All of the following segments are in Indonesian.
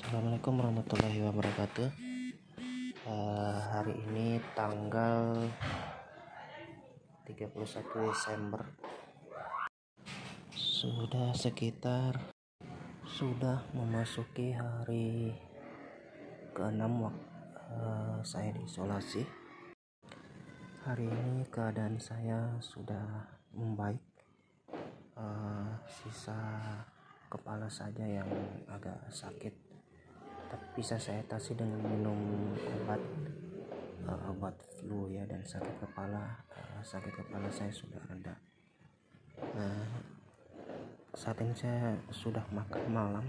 Assalamualaikum warahmatullahi wabarakatuh. Uh, Hari ini tanggal 31 Desember. Sudah sekitar Sudah memasuki hari ke-6 uh, saya diisolasi. Hari ini keadaan saya sudah membaik. Uh, Sisa kepala saja yang agak sakit tapi bisa saya atasi dengan minum obat uh, obat flu ya dan sakit kepala uh, sakit kepala saya sudah reda uh, saat ini saya sudah makan malam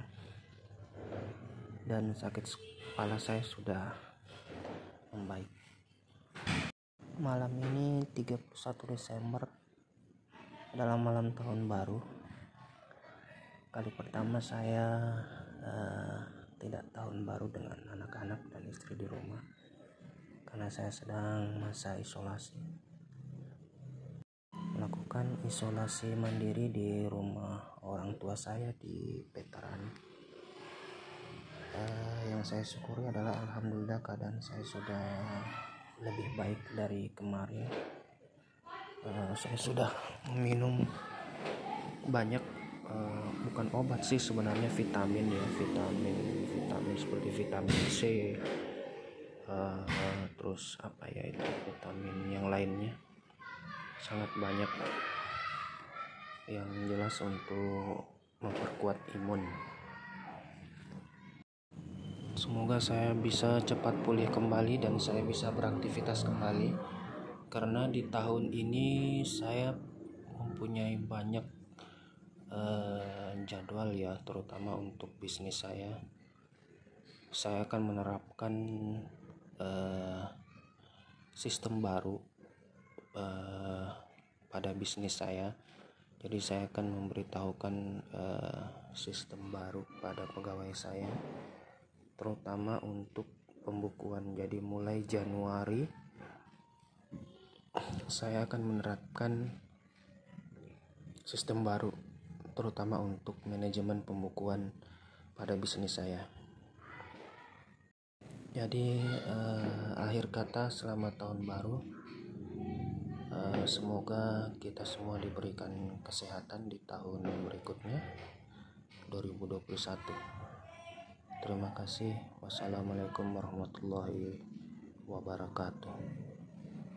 dan sakit kepala saya sudah membaik. Malam ini 31 Desember adalah malam tahun baru. Kali pertama saya uh, tidak tahun baru dengan anak-anak dan istri di rumah karena saya sedang masa isolasi. Melakukan isolasi mandiri di rumah orang tua saya di Veteran uh, yang saya syukuri adalah alhamdulillah keadaan saya sudah lebih baik dari kemarin. Uh, saya sudah minum banyak uh, bukan obat sih sebenarnya vitamin ya vitamin vitamin seperti vitamin C uh, uh, terus apa ya itu vitamin yang lainnya. Sangat banyak yang jelas untuk memperkuat imun. Semoga saya bisa cepat pulih kembali dan saya bisa beraktivitas kembali karena di tahun ini saya mempunyai banyak uh, jadwal ya terutama untuk bisnis saya. Saya akan menerapkan uh, sistem baru uh, pada bisnis saya. Jadi saya akan memberitahukan uh, sistem baru pada pegawai saya terutama untuk pembukuan. Jadi mulai Januari saya akan menerapkan sistem baru terutama untuk manajemen pembukuan pada bisnis saya. Jadi uh, akhir kata selamat tahun baru. Uh, semoga kita semua diberikan kesehatan di tahun berikutnya 2021. Terima kasih. Wassalamualaikum warahmatullahi wabarakatuh.